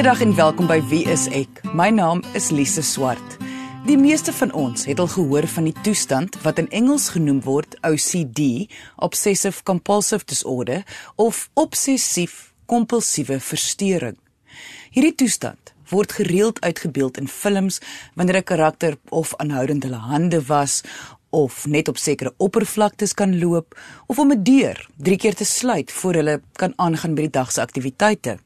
Goeiedag en welkom by Wie is ek? My naam is Lise Swart. Die meeste van ons het al gehoor van die toestand wat in Engels genoem word OCD, Obsessive Compulsive Disorder of obsessief kompulsiewe verstoring. Hierdie toestand word gereeld uitgebeeld in films wanneer 'n karakter of aanhoudend hulle hande was of net op sekere oppervlaktes kan loop of om 'n deur 3 keer te sluit voor hulle kan aangaan by die dag se aktiwiteite.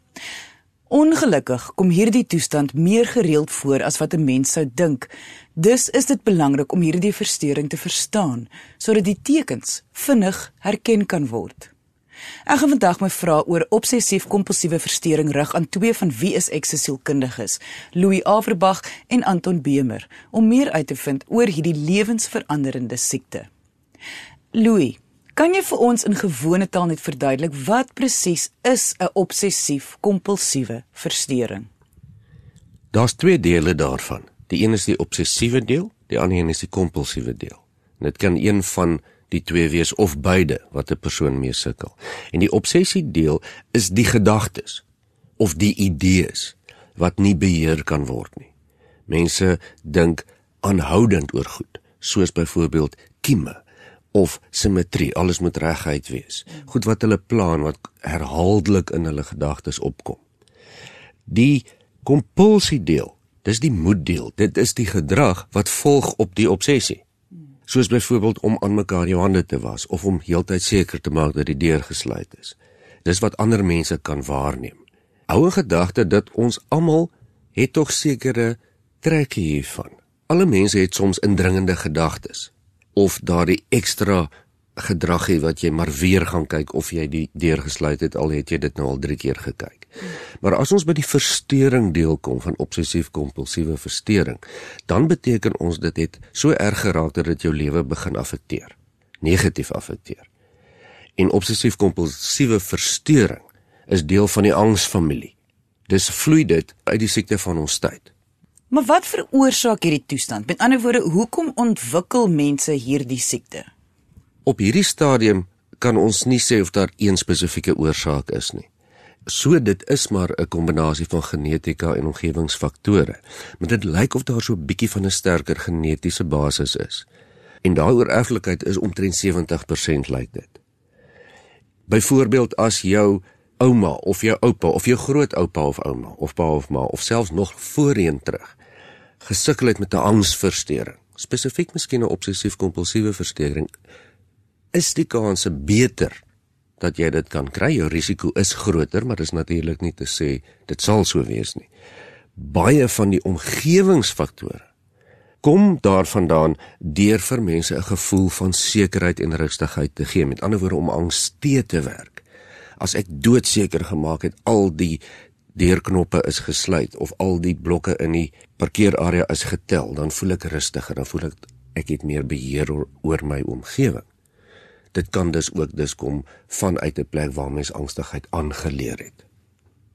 Ongelukkig kom hierdie toestand meer gereeld voor as wat 'n mens sou dink. Dus is dit belangrik om hierdie verstoring te verstaan sodat die tekens vinnig herken kan word. Ek gaan vandag my vra oor obsessief-kompulsiewe verstoring rig aan twee van wie is ek se sielkundiges, Louis Averbag en Anton Bemer, om meer uit te vind oor hierdie lewensveranderende siekte. Louis, kan jy vir ons in gewone taal net verduidelik wat presies is 'n obsessief-kompulsiewe verstoring? Daar's twee dele daarvan. Die een is die obsessiewe deel, die ander een is die kompulsiewe deel. En dit kan een van die twee wees of beide wat 'n persoon mee sukkel. En die obsessie deel is die gedagtes of die idees wat nie beheer kan word nie. Mense dink aanhoudend oor goed, soos byvoorbeeld kieme of simmetrie, alles moet reguit wees. Goed wat hulle plan wat herhaaldelik in hulle gedagtes opkom. Die kompulsie deel, dis die moed deel. Dit is die gedrag wat volg op die obsessie soos byvoorbeeld om aan mekaar jou hande te was of om heeltyd seker te maak dat die deur gesluit is. Dis wat ander mense kan waarneem. Oue gedagte dat ons almal het tog sekere trekke hiervan. Alle mense het soms indringende gedagtes of daardie ekstra gedrag hê wat jy maar weer gaan kyk of jy die deur gesluit het al het jy dit nou al 3 keer gekyk. Maar as ons by die verstoring deel kom van obsessief-kompulsiewe verstoring, dan beteken ons dit het so erg geraak dat dit jou lewe begin affekteer, negatief affekteer. En obsessief-kompulsiewe verstoring is deel van die angsfamilie. Dis vloei dit uit die siekte van ons tyd. Maar wat veroorsaak hierdie toestand? Met ander woorde, hoekom ontwikkel mense hierdie siekte? Op hierdie stadium kan ons nie sê of daar een spesifieke oorsaak is nie. So dit is maar 'n kombinasie van genetika en omgewingsfaktore. Maar dit lyk of daar so 'n bietjie van 'n sterker genetiese basis is. En daai oorerflikheid is omtrent 70% lyk dit. Byvoorbeeld as jou ouma of jou oupa of jou grootoupa of ouma of pa of ma of selfs nog voorheen terug gesukkel het met 'n angsversteuring, spesifiek miskien 'n obsessief-kompulsiewe versteuring, is die kanse beter dat jy dit kan kry. Jou risiko is groter, maar dis natuurlik nie te sê dit sal so wees nie. Baie van die omgewingsfaktore kom daarvandaan deur vir mense 'n gevoel van sekerheid en rustigheid te gee. Met ander woorde om angs te te werk. As ek doodseker gemaak het al die deurknoppe is gesluit of al die blokke in die parkeerarea is getel, dan voel ek rustiger, dan voel ek ek het meer beheer oor, oor my omgewing dit kan dus ook dus kom vanuit 'n plek waar mens angstigheid aangeleer het.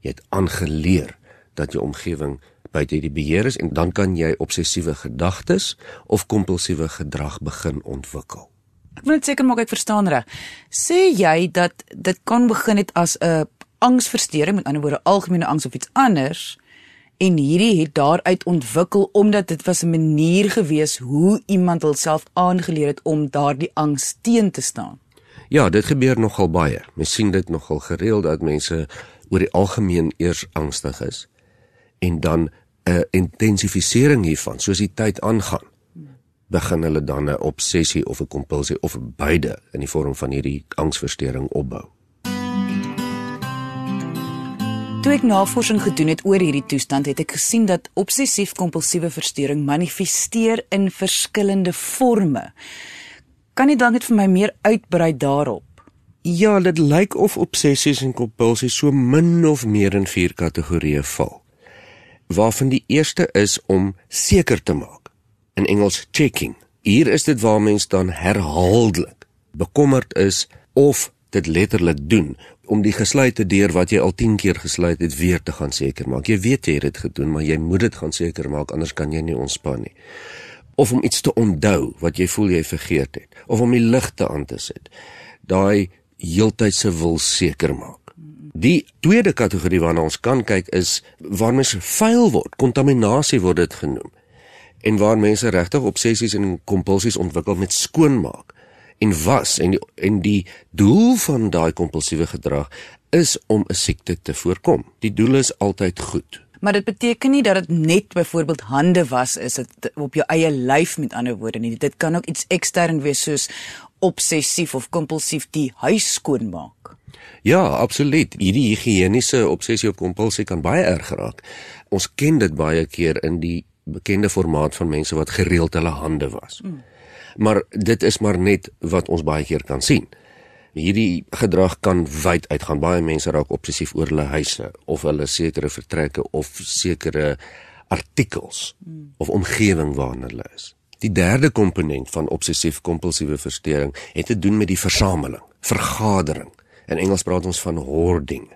Jy het aangeleer dat jou omgewing buite die beheer is en dan kan jy obsessiewe gedagtes of kompulsiewe gedrag begin ontwikkel. Ek wil net seker maak ek verstaan reg. Sê jy dat dit kan begin het as 'n angsversteuring, met ander woorde algemene angs of iets anders en hierdie het daaruit ontwikkel omdat dit was 'n manier gewees hoe iemand homself aangeleer het om daardie angs teen te staan. Ja, dit gebeur nogal baie. Mens sien dit nogal gereeld dat mense oor die algemeen eers angstig is en dan 'n intensifisering hiervan soos die tyd aangaan begin hulle dan 'n obsessie of 'n kompulsie of beide in die vorm van hierdie angsversteuring opbou. Toe ek navorsing gedoen het oor hierdie toestand, het ek gesien dat obsessief-kompulsiewe verstoring manifesteer in verskillende forme. Kan jy dan net vir my meer uitbrei daarop? Ja, dit lyk of obsessies en kompulsies so min of meer in vier kategorieë val. Waarvan die eerste is om seker te maak. In Engels checking. Hier is dit waar mens dan herhaaldelik bekommerd is of dit letterlik doen om die gesluite deur wat jy al 10 keer gesluit het weer te gaan seker maak. Jy weet jy het dit gedoen, maar jy moet dit gaan seker maak anders kan jy nie ontspan nie. Of om iets te onthou wat jy voel jy vergeet het, of om die ligte aan te sit. Daai heeltydse wil seker maak. Die tweede kategorie waarna ons kan kyk is waar mense vuil word, kontaminasie word dit genoem. En waar mense regtig obsessies en kompulsies ontwikkel met skoonmaak en was en die, en die doel van daai kompulsiewe gedrag is om 'n siekte te voorkom. Die doel is altyd goed. Maar dit beteken nie dat dit net byvoorbeeld hande was is dit op jou eie lyf met ander woorde nie. Dit kan ook iets ekstern wees soos obsessief of kompulsief die huis skoonmaak. Ja, absoluut. Hierdie higieniese obsessie of kompulsie kan baie erg raak. Ons ken dit baie keer in die bekende formaat van mense wat gereeld hulle hande was. Mm. Maar dit is maar net wat ons baie keer kan sien hierdie gedrag kan wyd uitgaan. Baie mense raak obsessief oor hulle huise of hulle sekere vertrekke of sekere artikels hmm. of omgewing waarin hulle is. Die derde komponent van obsessief-kompulsiewe verstoring het te doen met die versameling, vergadering. In Engels praat ons van hoarding.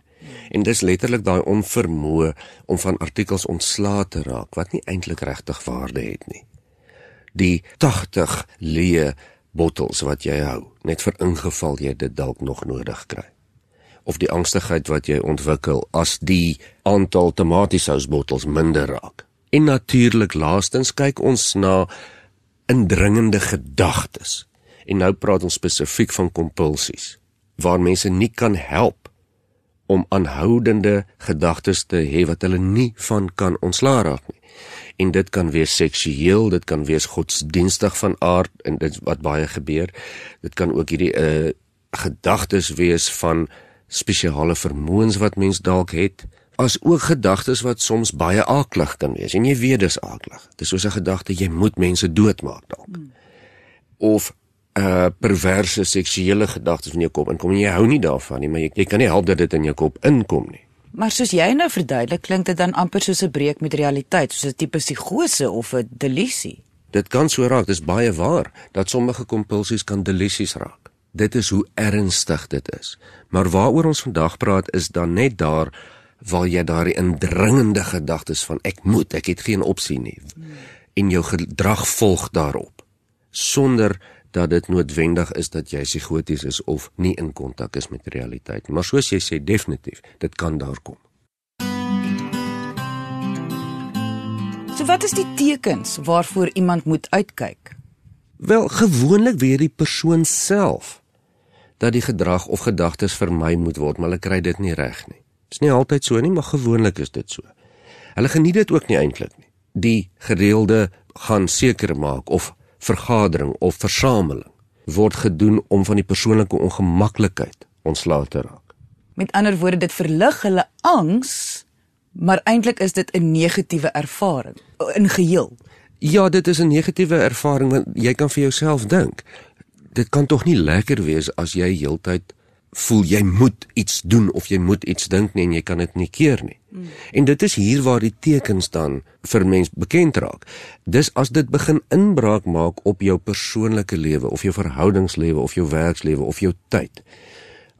En dis letterlik daai onvermoë om van artikels ontslae te raak wat nie eintlik regtig waarde het nie. Die 80 leë bottels wat jy hou, net vir ingeval jy dit dalk nog nodig kry. Of die angstigheid wat jy ontwikkel as die aantal tomatiesous-bottels minder raak. En natuurlik laastens kyk ons na indringende gedagtes. En nou praat ons spesifiek van kompulsies waar mense nie kan help om aanhoudende gedagtes te hê wat hulle nie van kan ontslaa raak nie en dit kan wees seksueel, dit kan wees godsdienstig van aard en dit wat baie gebeur. Dit kan ook hierdie uh gedagtes wees van spesiale vermoëns wat mens dalk het, as ook gedagtes wat soms baie aaklig kan wees. En jy weet dis aaklig. Dis soos 'n gedagte jy moet mense doodmaak dalk. Hmm. Of uh perverse seksuele gedagtes in jou kop inkom en jy hou nie daarvan nie, maar jy, jy kan nie help dat dit in jou kop inkom nie. Maar soos jy nou verduidelik, klink dit dan amper soos 'n breek met realiteit, soos 'n tipe psigose of 'n delusie. Dit kan so raak, dis baie waar dat sommige kompulsies kan delusies raak. Dit is hoe ernstig dit is. Maar waaroor ons vandag praat is dan net daar waar jy daardie indringende gedagtes van ek moet, ek het geen opsie nie. En jou gedrag volg daarop sonder dat dit noodwendig is dat jy psigoties is of nie in kontak is met realiteit maar soos jy sê definitief dit kan daar kom. So wat is die tekens waarvoor iemand moet uitkyk? Wel gewoonlik weer die persoon self dat die gedrag of gedagtes vermy moet word maar hulle kry dit nie reg nie. Dit is nie altyd so nie maar gewoonlik is dit so. Hulle geniet dit ook nie eintlik nie. Die gereelde gaan seker maak of vergadering of versameling word gedoen om van die persoonlike ongemaklikheid ontslae te raak. Met ander woorde, dit verlig hulle angs, maar eintlik is dit 'n negatiewe ervaring in geheel. Ja, dit is 'n negatiewe ervaring want jy kan vir jouself dink, dit kan tog nie lekker wees as jy heeltyd voel jy moet iets doen of jy moet iets dink nie en jy kan dit nie keer nie. Mm. En dit is hier waar die tekens dan vir mens bekend raak. Dis as dit begin inbraak maak op jou persoonlike lewe of jou verhoudingslewe of jou werkslewe of jou tyd.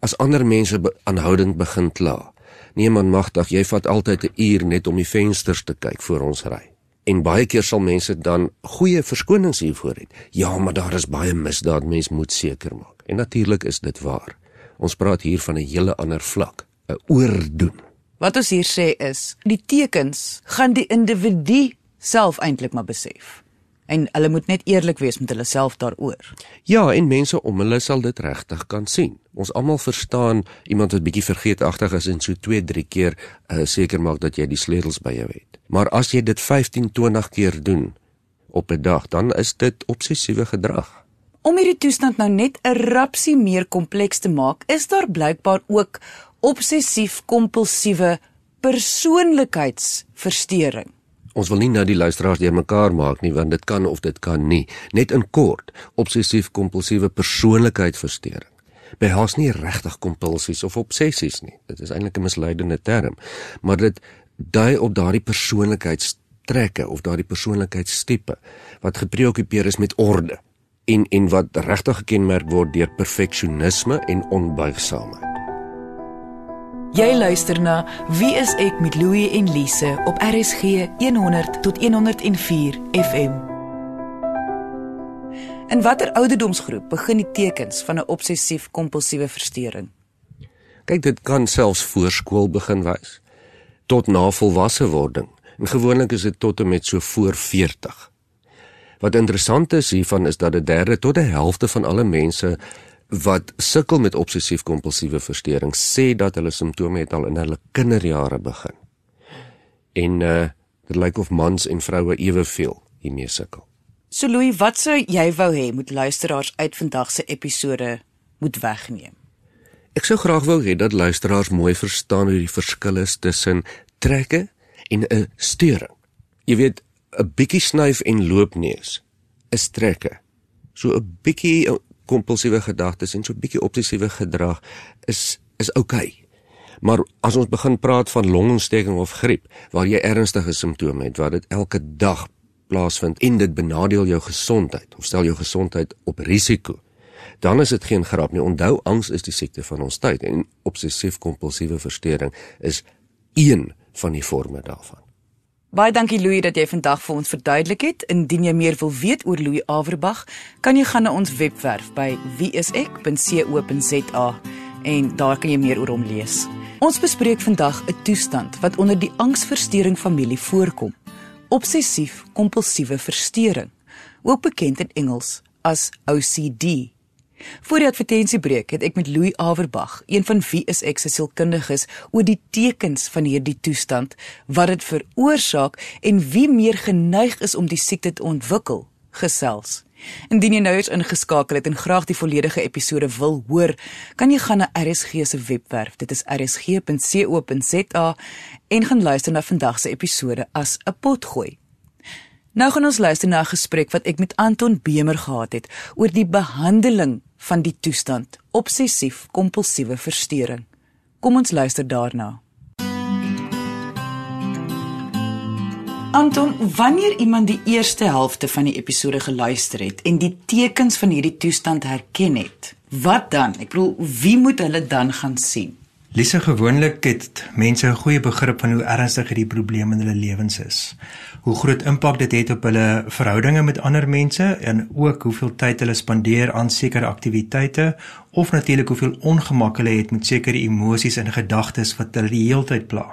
As ander mense be aanhoudend begin kla. Nee man magtig, jy vat altyd 'n uur net om die vensters te kyk voor ons ry. En baie keer sal mense dan goeie verskonings hiervoor hê. Ja, maar daar is baie misdaad, mens moet seker maak. En natuurlik is dit waar. Ons praat hier van 'n hele ander vlak, 'n oordoen. Wat ons hier sê is, die tekens gaan die individu self eintlik maar besef. En hulle moet net eerlik wees met hulle self daaroor. Ja, en mense om hulle sal dit regtig kan sien. Ons almal verstaan iemand wat bietjie vergeetagtig is en so 2-3 keer uh, seker maak dat jy die sleutels by jou het. Maar as jy dit 15-20 keer doen op 'n dag, dan is dit obsessiewe gedrag. Om hierdie toestand nou net 'n rapsie meer kompleks te maak, is daar blykbaar ook obsessief-kompulsiewe persoonlikheidsversteuring. Ons wil nie nou die luisteraars deurmekaar maak nie, want dit kan of dit kan nie. Net in kort, obsessief-kompulsiewe persoonlikheidsversteuring. Behels nie regtig kompulsies of obsessies nie. Dit is eintlik 'n misleidende term, maar dit dui op daardie persoonlikheidstrekke of daardie persoonlikheidstipe wat gepreokkupeer is met orde en en wat regtig gekenmerk word deur perfeksionisme en onbuigsaamheid. Jy luister na Wie is ek met Louie en Lise op RSG 100 tot 104 FM. In watter ouderdomsgroep begin die tekens van 'n obsessief-kompulsiewe verstoring? Kyk, dit kan selfs voorskool begin wys tot na volwasse wording. En gewoonlik is dit tot en met so voor 40. Wat interessant is hiervan is dat 'n derde tot 'n helfte van alle mense wat sukkel met obsessief-kompulsiewe verstoring sê dat hulle simptome het al in hulle kinderjare begin. En uh dit lyk of mans en vroue eweveel hiermee sukkel. So Louis, wat sou jy wou hê moet luisteraars uit vandag se episode moet wegneem? Ek sou graag wou hê dat luisteraars mooi verstaan hoe die verskil is tussen trekke en 'n steuring. Jy weet, 'n bietjie snuif en loopneus is trekke. So 'n bietjie kompulsiewe gedagtes en so 'n bietjie obsessiewe gedrag is is oukei. Okay. Maar as ons begin praat van longontsteking of griep waar jy ernstige simptome het, waar dit elke dag plaasvind en dit benadeel jou gesondheid of stel jou gesondheid op risiko, dan is dit geen grap nie. Onthou, angs is die siekte van ons tyd en obsessief-kompulsiewe verstoring is een van die forme daarvan. Baie dankie Louis dat jy vandag vir ons verduidelik het. Indien jy meer wil weet oor Louis Averbag, kan jy gaan na ons webwerf by wieisek.co.za en daar kan jy meer oor hom lees. Ons bespreek vandag 'n toestand wat onder die angsversteuring familie voorkom. Obsessief-kompulsiewe versteuring, ook bekend in Engels as OCD. Voor die advertensiebreek het ek met Louis Averbag, een van wie is ek se sielkundiges, oor die tekens van hierdie toestand, wat dit veroorsaak en wie meer geneig is om die siekte te ontwikkel, gesels. Indien jy nou eens ingeskakel het en graag die volledige episode wil hoor, kan jy gaan na RSG se webwerf. Dit is rsg.co.za en gaan luister na vandag se episode as 'n potgooi. Nou gaan ons luister na 'n gesprek wat ek met Anton Bemer gehad het oor die behandeling van die toestand obsessief-kompulsiewe verstoring. Kom ons luister daarna. Anton, wanneer iemand die eerste helfte van die episode geluister het en die tekens van hierdie toestand herken het, wat dan? Ek bedoel, wie moet hulle dan gaan sien? Lise gewoonlik het mense 'n goeie begrip van hoe ernstig hierdie probleem in hulle lewens is. Hoe groot impak dit het op hulle verhoudinge met ander mense en ook hoeveel tyd hulle spandeer aan sekere aktiwiteite of natuurlik hoeveel ongemak hulle het met sekere emosies en gedagtes wat hulle die hele tyd pla.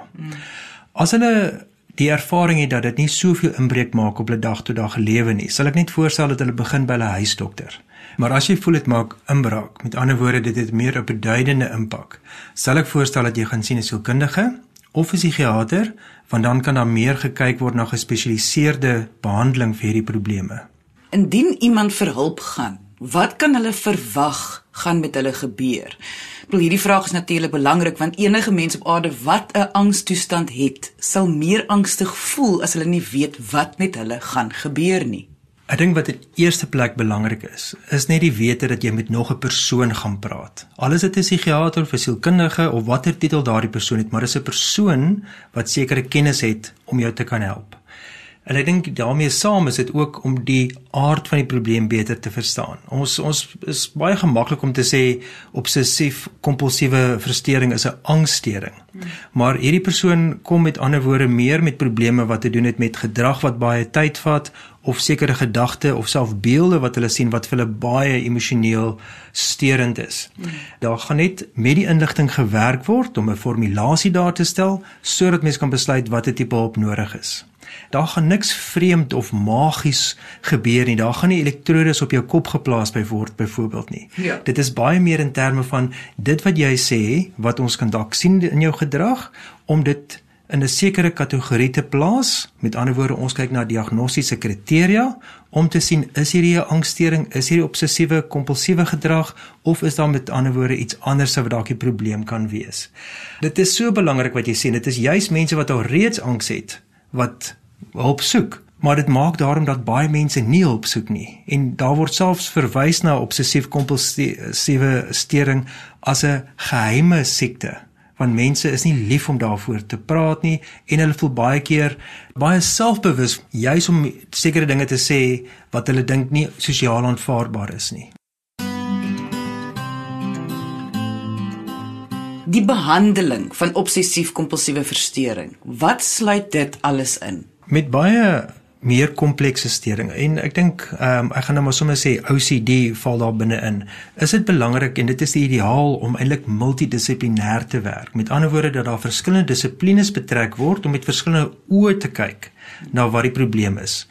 As hulle die ervaring het dat dit nie soveel inbreuk maak op hulle dag tot dag lewe nie, sal ek net voorstel dat hulle begin by hulle huisdokter. Maar as jy voel dit maak inbraak, met ander woorde dit het meer 'n beduidende impak, sal ek voorstel dat jy gaan sien 'n sielkundige of 'n psigiater, want dan kan daar meer gekyk word na gespesialiseerde behandeling vir hierdie probleme. Indien iemand vir hulp gaan, wat kan hulle verwag gaan met hulle gebeur? Bedoel hierdie vraag is natuurlik belangrik want enige mens op aarde wat 'n angstoestand het, sal meer angstig voel as hulle nie weet wat met hulle gaan gebeur nie. Ek dink wat in eerste plek belangrik is, is net die wete dat jy met nog 'n persoon gaan praat. Al is dit 'n psigiater of 'n sielkundige of watter titel daardie persoon het, maar dis 'n persoon wat sekere kennis het om jou te kan help. En ek dink daarmee saam is dit ook om die aard van die probleem beter te verstaan. Ons ons is baie gemaklik om te sê obsessief kompulsiewe verstoring is 'n angsstoring. Maar hierdie persoon kom met ander woorde meer met probleme wat te doen het met gedrag wat baie tyd vat of sekere gedagte of self beelde wat hulle sien wat vir hulle baie emosioneel sterend is. Daar gaan net met die inligting gewerk word om 'n formulasie daar te stel sodat mens kan besluit watter tipe hulp nodig is. Daar gaan niks vreemd of magies gebeur nie. Daar gaan nie elektrodes op jou kop geplaas by word byvoorbeeld nie. Ja. Dit is baie meer in terme van dit wat jy sê, wat ons kan dalk sien in jou gedrag om dit in 'n sekere kategorie te plaas. Met ander woorde, ons kyk na diagnostiese kriteria om te sien is hierdie 'n angsstoring, is hierdie obsessiewe kompulsiewe gedrag of is daar met ander woorde iets anders wat dalk die probleem kan wees. Dit is so belangrik wat jy sê, dit is juis mense wat al reeds angs het wat hulp soek. Maar dit maak daarom dat baie mense nie hulp soek nie en daar word selfs verwys na obsessief kompulsiewe storing as 'n geheime siekte want mense is nie lief om daaroor te praat nie en hulle voel baie keer baie selfbewus juis om sekere dinge te sê wat hulle dink nie sosiaal aanvaarbaar is nie. Die behandeling van obsessief-kompulsiewe verstoring. Wat sluit dit alles in? Met baie meer komplekse steringe en ek dink ehm um, ek gaan nou maar sommer sê OCD val daar binne in. Is dit belangrik en dit is die ideaal om eintlik multidissiplinêr te werk. Met ander woorde dat daar verskillende dissiplines betrek word om met verskillende oë te kyk na wat die probleem is.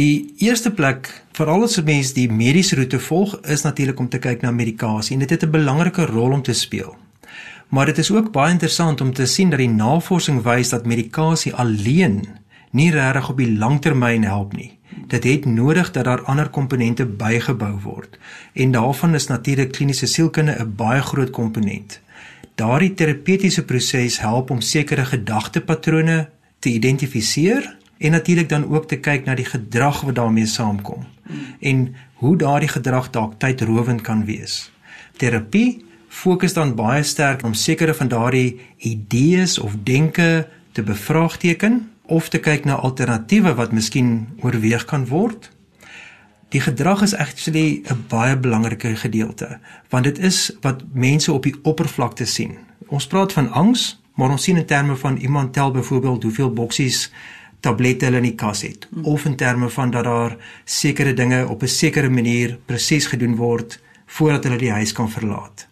Die eerste plek veral as 'n mens die mediese roete volg is natuurlik om te kyk na medikasie en dit het 'n belangrike rol om te speel. Maar dit is ook baie interessant om te sien dat die navorsing wys dat medikasie alleen nie regtig op die langtermyn help nie. Dit het nodig dat daar ander komponente bygebou word en daarvan is natuurlik kliniese sielkunde 'n baie groot komponent. Daardie terapeutiese proses help om sekere gedagtepatrone te identifiseer en natuurlik dan ook te kyk na die gedrag wat daarmee saamkom en hoe daardie gedrag dalk tydrowend kan wees. Terapie fokus dan baie sterk om sekere van daardie idees of denke te bevraagteken of te kyk na alternatiewe wat miskien oorweeg kan word. Die gedrag is actually 'n baie belangrike gedeelte want dit is wat mense op die oppervlakte sien. Ons praat van angs, maar ons sien in terme van iemand tel byvoorbeeld hoeveel boksies tablette hulle in die kas het of in terme van dat daar sekere dinge op 'n sekere manier presies gedoen word voordat hulle die huis kan verlaat.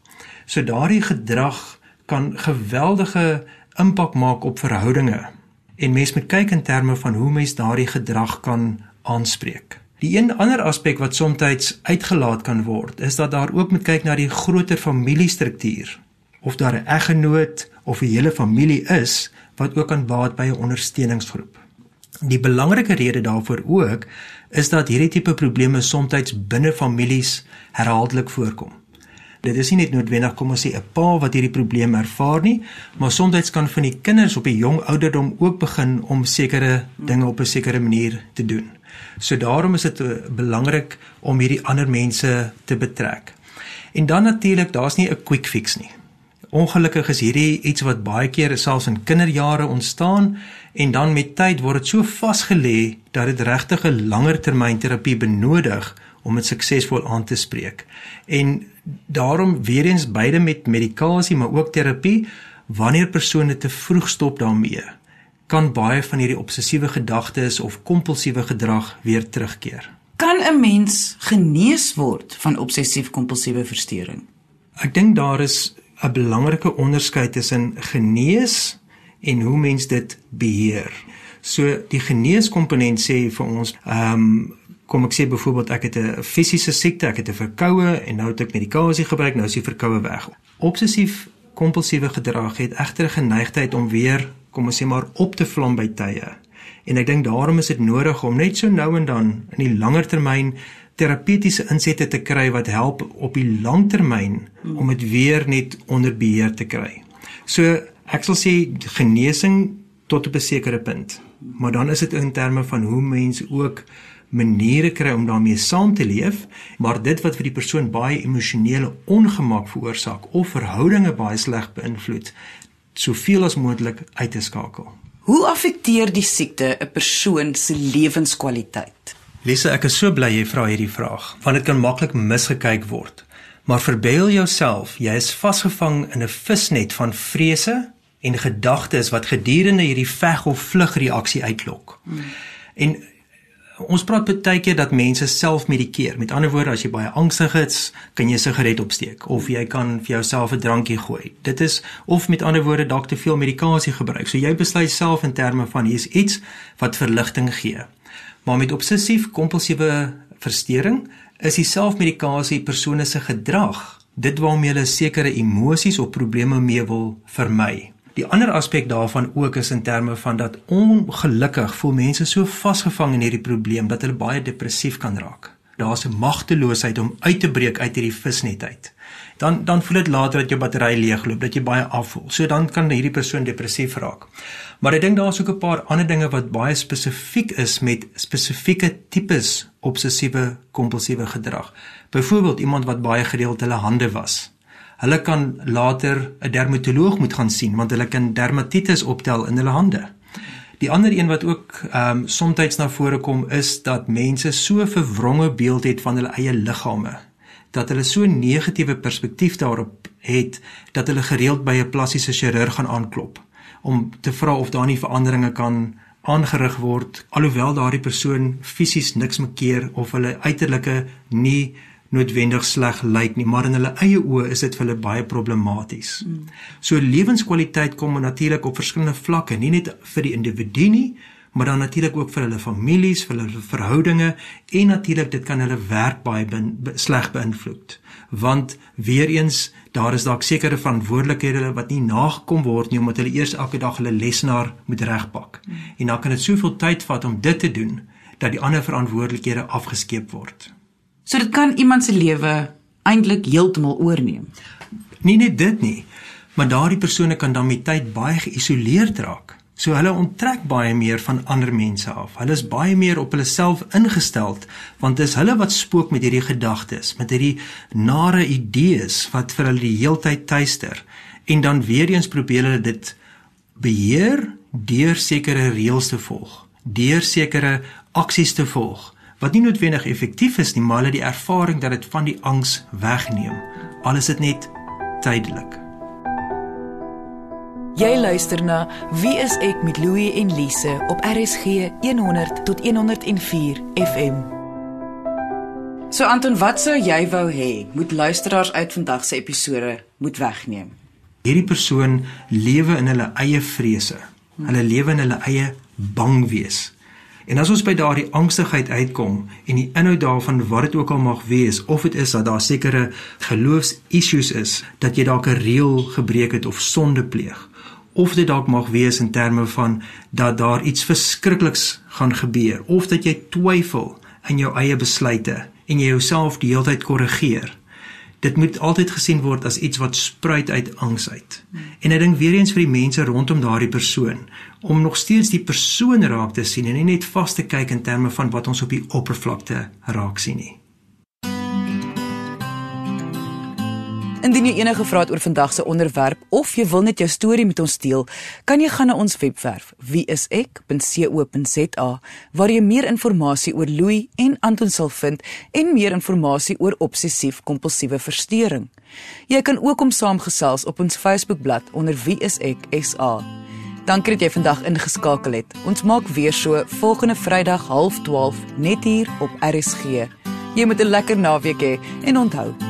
So daardie gedrag kan geweldige impak maak op verhoudinge en mens moet kyk in terme van hoe mens daardie gedrag kan aanspreek. Die een ander aspek wat soms uitgelaat kan word, is dat daar ook moet kyk na die groter familiestruktuur of daar 'n eggenoot of 'n hele familie is wat ook aan baat by 'n ondersteuningsgroep. Die belangrike rede daarvoor ook is dat hierdie tipe probleme soms binne families herhaaldelik voorkom. Dit is nie net noodwendig kom ons sê 'n pa wat hierdie probleem ervaar nie, maar soms kan van die kinders op 'n jong ouderdom ook begin om sekere dinge op 'n sekere manier te doen. So daarom is dit eh, belangrik om hierdie ander mense te betrek. En dan natuurlik, daar's nie 'n quick fix nie. Ongelukkig is hierdie iets wat baie keer selfs in kinderjare ontstaan en dan met tyd word dit so vasgelê dat dit regtig 'n langer termyn terapie benodig om dit suksesvol aan te spreek. En daarom weer eens beide met medikasie maar ook terapie wanneer persone te vroeg stop daarmee kan baie van hierdie obsessiewe gedagtes of kompulsiewe gedrag weer terugkeer. Kan 'n mens genees word van obsessief-kompulsiewe verstoring? Ek dink daar is 'n belangrike onderskeid tussen genees en hoe mens dit beheer. So die geneeskomponent sê vir ons, ehm um, kom ek sê byvoorbeeld ek het 'n fisiese siekte, ek het 'n verkoue en nou het ek medikasie gebruik, nou is die verkoue weg. Obsessief kompulsiewe gedrag het egter 'n geneigtheid om weer, kom ons sê maar op te vlam by tye. En ek dink daarom is dit nodig om net so nou en dan in die langer termyn terapeutiese insette te kry wat help op die langtermyn om dit weer net onder beheer te kry. So ek sal sê genesing tot op 'n sekere punt. Maar dan is dit in terme van hoe mense ook maniere kry om daarmee saam te leef, maar dit wat vir die persoon baie emosionele ongemak veroorsaak of verhoudinge baie sleg beïnvloed, soveel as moontlik uit te skakel. Hoe affekteer die siekte 'n persoon se lewenskwaliteit? Lise, ek is so bly jy vra hierdie vraag, want dit kan maklik misgekyk word. Maar verbeel jouself, jy is vasgevang in 'n visnet van vrese en gedagtes wat gedurende hierdie veg of vlug reaksie uitlok. Hmm. En Ons praat baie keer dat mense self medikeer. Met ander woorde, as jy baie angstig is, kan jy 'n sigaret opsteek of jy kan vir jouself 'n drankie gooi. Dit is of met ander woorde dalk te veel medikasie gebruik. So jy besluit self in terme van hier's iets wat verligting gee. Maar met obsessief-kompulsiewe verstoring is die selfmedikasie persone se gedrag, dit waarmee hulle sekere emosies of probleme mee wil vermy. Die ander aspek daarvan ook is in terme van dat ongelukkig voel mense so vasgevang in hierdie probleem dat hulle baie depressief kan raak. Daar's 'n magteloosheid om uit te breek uit hierdie visnet uit. Dan dan voel dit later dat jou battery leegloop, dat jy baie afvoel. So dan kan hierdie persoon depressief raak. Maar ek dink daar's ook 'n paar ander dinge wat baie spesifiek is met spesifieke tipes obsessiewe kompulsiewe gedrag. Byvoorbeeld iemand wat baie gereeld hulle hande was hulle kan later 'n dermatoloog moet gaan sien want hulle kan dermatitis optel in hulle hande. Die ander een wat ook ehm um, soms na vore kom is dat mense so 'n verwronge beeld het van hulle eie liggame dat hulle so 'n negatiewe perspektief daarop het dat hulle gereeld by 'n plastiese chirurg gaan aanklop om te vra of daar nie veranderinge kan aangerig word alhoewel daardie persoon fisies niks mekeer of hulle uiterlike nie noodwendig sleg lyk nie, maar in hulle eie oë is dit vir hulle baie problematies. Mm. So lewenskwaliteit kom natuurlik op verskillende vlakke, nie net vir die individu nie, maar dan natuurlik ook vir hulle families, vir hulle verhoudinge en natuurlik dit kan hulle werk baie be be sleg beïnvloed. Want weer eens, daar is dalk sekere verantwoordelikhede wat nie nagekom word nie omdat hulle eers elke dag hulle lesenaar moet regpak. En dan kan dit soveel tyd vat om dit te doen dat die ander verantwoordelikhede afgeskeep word. So dit kan iemand se lewe eintlik heeltemal oorneem. Nie net dit nie, maar daardie persone kan dan met tyd baie geïsoleerd raak. So hulle onttrek baie meer van ander mense af. Hulle is baie meer op hulle self ingestel want dis hulle wat spook met hierdie gedagtes, met hierdie nare idees wat vir hulle die heeltyd tuister. En dan weer eens probeer hulle dit beheer deur sekere reëls te volg, deur sekere aksies te volg wat nie noodwendig effektief is nie, maar hulle die ervaring dat dit van die angs wegneem. Alles dit net tydelik. Jy luister na Wie is ek met Louie en Lise op RSG 100 tot 104 FM. So Anton, wat sou jy wou hê moet luisteraars uit vandag se episode moet wegneem? Hierdie persoon lewe in hulle eie vrese. Hulle lewe in hulle eie bang wees. En as ons by daardie angstigheid uitkom en die inhoud daarvan wat dit ook al mag wees of dit is dat daar sekere geloofs-issues is dat jy dalk 'n reël gebreek het of sonde pleeg of dit dalk mag wees in terme van dat daar iets verskrikliks gaan gebeur of dat jy twyfel in jou eie besluite en jy jouself die hele tyd korrigeer dit moet altyd gesien word as iets wat spruit uit angs uit. En ek dink weer eens vir die mense rondom daardie persoon om nog steeds die persoon raak te sien en nie net vas te kyk in terme van wat ons op die oppervlakte raak sien nie. Indien jy enige vrae het oor vandag se onderwerp of jy wil net jou storie met ons deel, kan jy gaan na ons webwerf wieisek.co.za waar jy meer inligting oor Louis en Anton sal vind en meer inligting oor obsessief-kompulsiewe verstoring. Jy kan ook om saamgesels op ons Facebookblad onder wieiseksa. Dankie dat jy vandag ingeskakel het. Ons maak weer so volgende Vrydag 12:30 net hier op RSG. Jy moet 'n lekker naweek hê en onthou,